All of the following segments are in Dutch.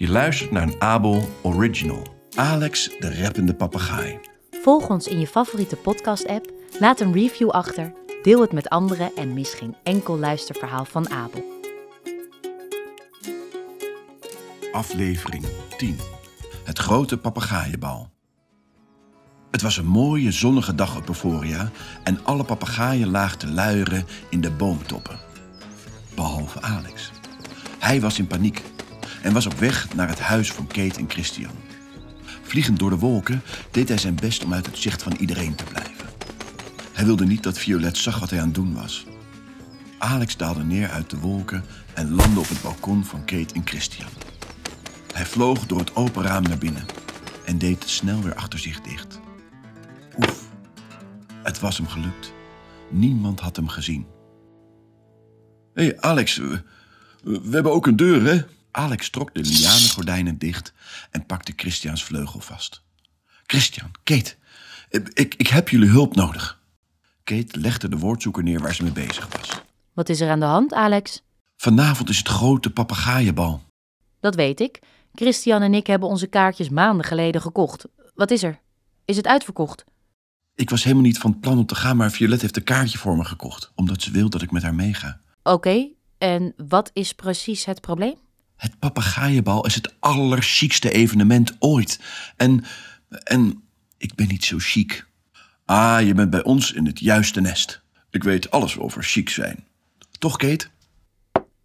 Je luistert naar een Abel Original. Alex, de rappende papegaai. Volg ons in je favoriete podcast-app, laat een review achter, deel het met anderen en mis geen enkel luisterverhaal van Abel. Aflevering 10. Het grote papegaaienbal. Het was een mooie zonnige dag op Euphoria en alle papegaaien lagen te luieren in de boomtoppen. Behalve Alex. Hij was in paniek en was op weg naar het huis van Kate en Christian. Vliegend door de wolken deed hij zijn best om uit het zicht van iedereen te blijven. Hij wilde niet dat Violet zag wat hij aan het doen was. Alex daalde neer uit de wolken en landde op het balkon van Kate en Christian. Hij vloog door het open raam naar binnen en deed snel weer achter zich dicht. Oef, het was hem gelukt. Niemand had hem gezien. Hé, hey Alex, we hebben ook een deur, hè? Alex trok de lianengordijnen dicht en pakte Christians vleugel vast. Christian, Kate, ik, ik heb jullie hulp nodig. Kate legde de woordzoeker neer waar ze mee bezig was. Wat is er aan de hand, Alex? Vanavond is het grote papegaaienbal. Dat weet ik. Christian en ik hebben onze kaartjes maanden geleden gekocht. Wat is er? Is het uitverkocht? Ik was helemaal niet van plan om te gaan, maar Violet heeft een kaartje voor me gekocht, omdat ze wil dat ik met haar meega. Oké, en wat is precies het probleem? Het papegaaienbal is het allerchiekste evenement ooit. En, en ik ben niet zo chic. Ah, je bent bij ons in het juiste nest. Ik weet alles over chic zijn. Toch, Kate?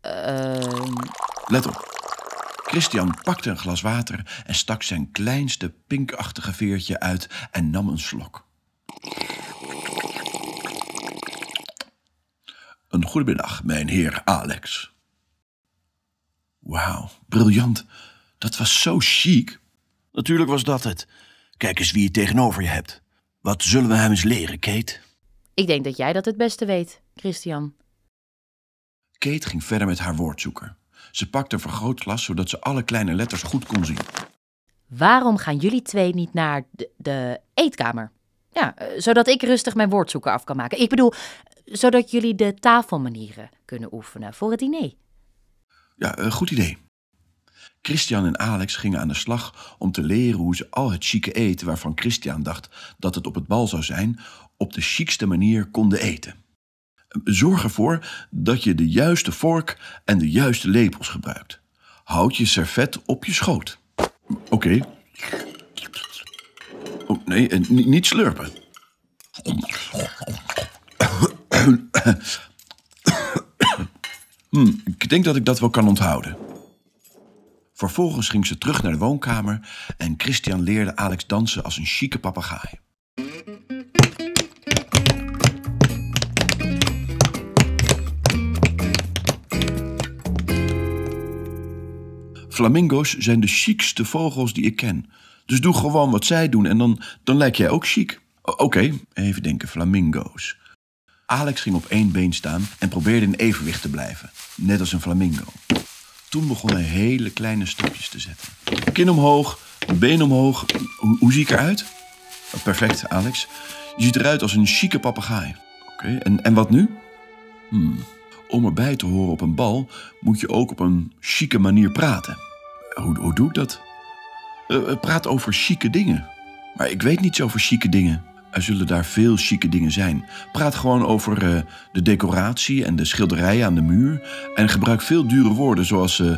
Ehm, Let op. Christian pakte een glas water en stak zijn kleinste pinkachtige veertje uit en nam een slok. Een goedemiddag, mijn heer Alex. Wauw, briljant. Dat was zo chic. Natuurlijk was dat het. Kijk eens wie je tegenover je hebt. Wat zullen we hem eens leren, Kate? ik denk dat jij dat het beste weet, Christian. Kate ging verder met haar woordzoeker. Ze pakte een vergrootglas zodat ze alle kleine letters goed kon zien. Waarom gaan jullie twee niet naar de, de eetkamer? Ja, eh, zodat ik rustig mijn woordzoeker af kan maken. Ik bedoel, zodat jullie de tafelmanieren kunnen oefenen voor het diner. Ja, een goed idee. Christian en Alex gingen aan de slag om te leren hoe ze al het chique eten waarvan Christian dacht dat het op het bal zou zijn, op de chicste manier konden eten. Zorg ervoor dat je de juiste vork en de juiste lepels gebruikt. Houd je servet op je schoot. Oké. Oh, nee, ni- niet slurpen. Hm, ik denk dat ik dat wel kan onthouden. Vervolgens ging ze terug naar de woonkamer en Christian leerde Alex dansen als een chique papegaai. Flamingo's zijn de chicste vogels die ik ken. Dus doe gewoon wat zij doen en dan, dan lijk jij ook chic. Oké, even denken, flamingo's. Alex ging op één been staan en probeerde in evenwicht te blijven, net als een flamingo. Toen begon hij hele kleine stapjes te zetten. Kin omhoog, been omhoog. Hoe, zie ik eruit? Oh, Perfect, Alex. Je ziet eruit als een chique papegaai. Oké, en, en wat nu? Hmm. Om erbij te horen op een bal moet je ook op een chique manier praten. Hoe, hoe doe ik dat? Eh, eh, praat over chique dingen. Maar ik weet niets over chique dingen. Er zullen daar veel chique dingen zijn. Praat gewoon over eh, de decoratie en de schilderijen aan de muur. En gebruik veel dure woorden zoals eh,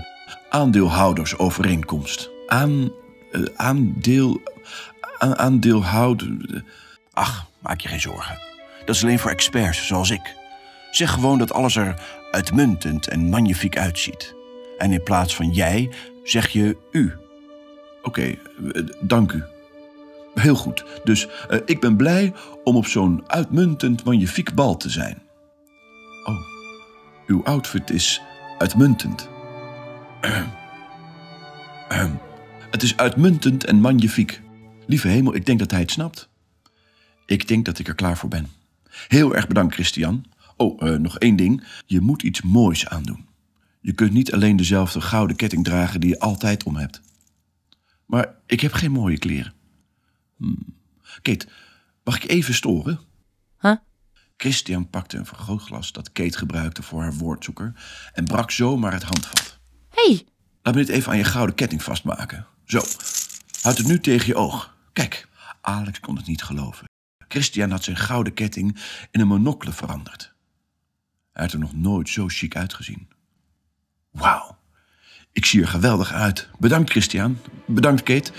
aandeelhoudersovereenkomst. Aan, eh, aandeel. Ach, maak je geen zorgen. Dat is alleen voor experts zoals ik. Zeg gewoon dat alles er uitmuntend en magnifiek uitziet. En in plaats van jij zeg je u. Oké, dank u. Heel goed. Dus eh, ik ben blij om op zo'n uitmuntend magnifiek bal te zijn. Oh, uw outfit is uitmuntend. Ahem. Het is uitmuntend en magnifiek. Lieve hemel, ik denk dat hij het snapt. Ik denk dat ik er klaar voor ben. Heel erg bedankt, Christian. Oh, eh, nog één ding. Je moet iets moois aandoen. Je kunt niet alleen dezelfde gouden ketting dragen die je altijd om hebt. Maar ik heb geen mooie kleren. Hmm. Kate, mag ik even storen? Huh? Christian pakte een vergrootglas dat Kate gebruikte voor haar woordzoeker en brak zomaar het handvat. hey, Laat me dit even aan je gouden ketting vastmaken. Zo, houd het nu tegen je oog. Kijk, Alex kon het niet geloven. Christian had zijn gouden ketting in een monocle veranderd. Hij had er nog nooit zo chic uitgezien. Wauw, ik zie er geweldig uit. Bedankt Christian, bedankt Kate.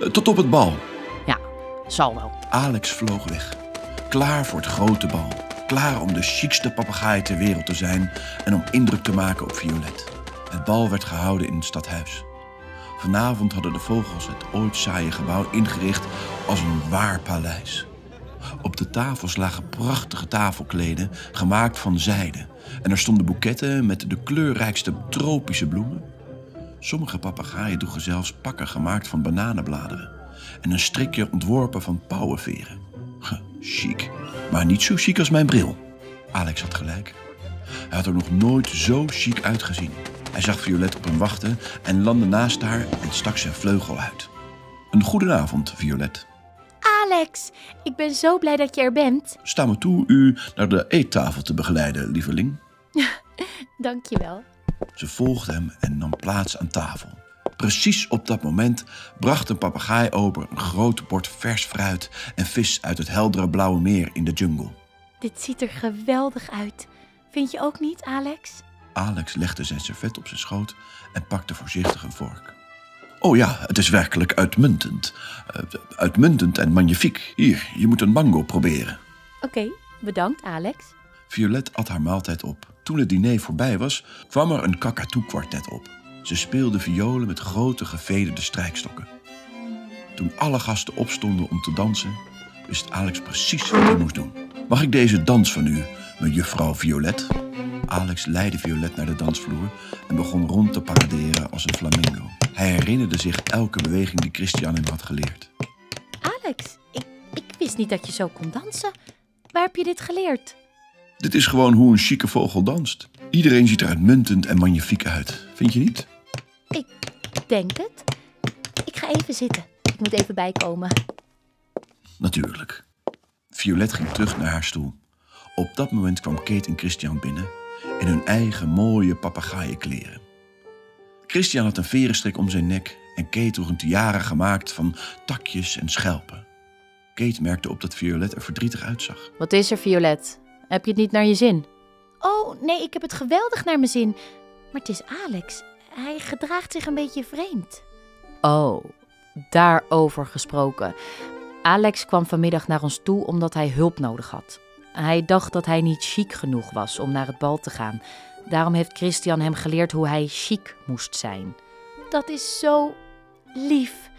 Eh, Tot op het bal. Alex vloog weg. Klaar voor het grote bal. Klaar om de chicste papegaai ter wereld te zijn en om indruk te maken op Violet. Het bal werd gehouden in het stadhuis. Vanavond hadden de vogels het ooit saaie gebouw ingericht als een waar paleis. Op de tafels lagen prachtige tafelkleden gemaakt van zijde. En er stonden boeketten met de kleurrijkste tropische bloemen. Sommige papegaaien droegen zelfs pakken gemaakt van bananenbladeren. En een strikje ontworpen van pauwenveren. Chic. Maar niet zo chic als mijn bril. Alex had gelijk. Hij had er nog nooit zo chic uitgezien. Hij zag Violet op hem wachten en landde naast haar en stak zijn vleugel uit. Een goedenavond, Violet. Alex, ik ben zo blij dat je er bent. Sta me toe u naar de eettafel te begeleiden, lieveling. Dankjewel. Ze volgde hem en nam plaats aan tafel. Precies op dat moment bracht een papegaai ober een groot bord vers fruit en vis uit het heldere blauwe meer in de jungle. Dit ziet er geweldig uit. Vind je ook niet, Alex? Alex legde zijn servet op zijn schoot en pakte voorzichtig een vork. Oh ja, het is werkelijk uitmuntend. Eh, uitmuntend en magnifiek. Hier, je moet een mango proberen. Oké, bedankt, Alex. Violet at haar maaltijd op. Toen het diner voorbij was, kwam er een kakatoe-kwartet op. Ze speelden violen met grote gevederde strijkstokken. Toen alle gasten opstonden om te dansen, wist Alex precies wat hij moest doen. Mag ik deze dans van u, mejuffrouw Violet? Alex leidde Violet naar de dansvloer en begon rond te paraderen als een flamingo. Hij herinnerde zich elke beweging die Christian hem had geleerd. Alex, ik, ik wist niet dat je zo kon dansen. Waar heb je dit geleerd? Dit is gewoon hoe een chique vogel danst. Iedereen ziet er uitmuntend en magnifiek uit, vind je niet? Ik denk het. Ik ga even zitten. Ik moet even bijkomen. Natuurlijk. Violet ging terug naar haar stoel. Op dat moment kwam Kate en Christian binnen in hun eigen mooie papegaaienkleren. Christian had een verenstrik om zijn nek en Kate droeg een tiara gemaakt van takjes en schelpen. Kate merkte op dat Violet er verdrietig uitzag. Wat is er, Violet? Heb je het niet naar je zin? Oh, nee, ik heb het geweldig naar mijn zin. Maar het is Alex. Hij gedraagt zich een beetje vreemd. Oh, daarover gesproken. Alex kwam vanmiddag naar ons toe omdat hij hulp nodig had. Hij dacht dat hij niet chic genoeg was om naar het bal te gaan. Daarom heeft Christian hem geleerd hoe hij chic moest zijn. Dat is zo lief.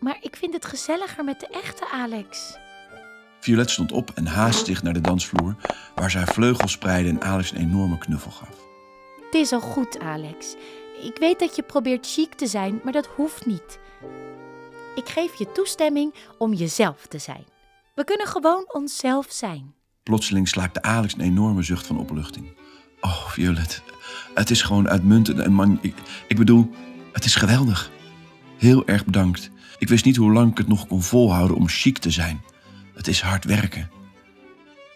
Maar ik vind het gezelliger met de echte Alex. Violet stond op en haastte zich naar de dansvloer, waar ze haar vleugels spreidde en Alex een enorme knuffel gaf. Het is al goed, Alex. Ik weet dat je probeert chic te zijn, maar dat hoeft niet. Ik geef je toestemming om jezelf te zijn. We kunnen gewoon onszelf zijn. Plotseling slaakte Alex een enorme zucht van opluchting. Oh, Violet, het is gewoon uitmuntend en man... Ik, ik bedoel, het is geweldig. Heel erg bedankt. Ik wist niet hoe lang ik het nog kon volhouden om chic te zijn. Het is hard werken.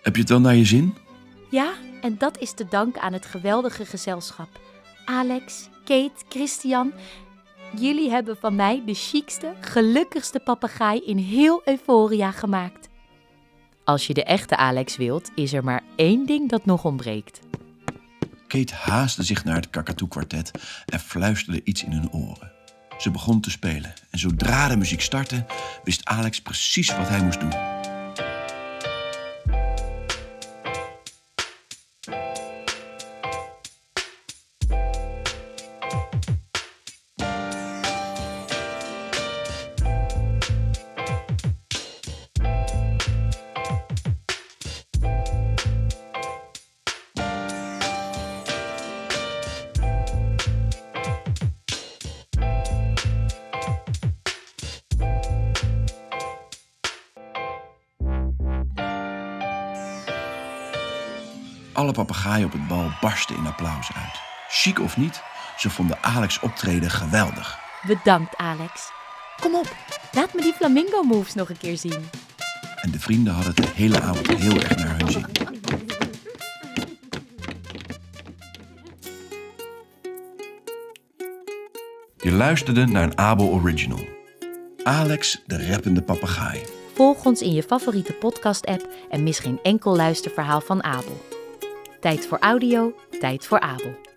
Heb je het wel naar je zin? Ja, en dat is te danken aan het geweldige gezelschap. Alex, Kate, Christian. Jullie hebben van mij de chicste, gelukkigste papegaai in heel Euphoria gemaakt. Als je de echte Alex wilt, is er maar één ding dat nog ontbreekt. Kate haastte zich naar het kakatoe-kwartet en fluisterde iets in hun oren. Ze begon te spelen en zodra de muziek startte, wist Alex precies wat hij moest doen. Alle papegaaien op het bal barsten in applaus uit. Chic of niet, ze vonden Alex optreden geweldig. Bedankt, Alex. Kom op, laat me die flamingo moves nog een keer zien. En de vrienden hadden het de hele avond heel erg naar hun zin. Je luisterde naar een Abel Original. Alex, de rappende papegaai. Volg ons in je favoriete podcast-app en mis geen enkel luisterverhaal van Abel. Tijd voor audio, tijd voor Abel.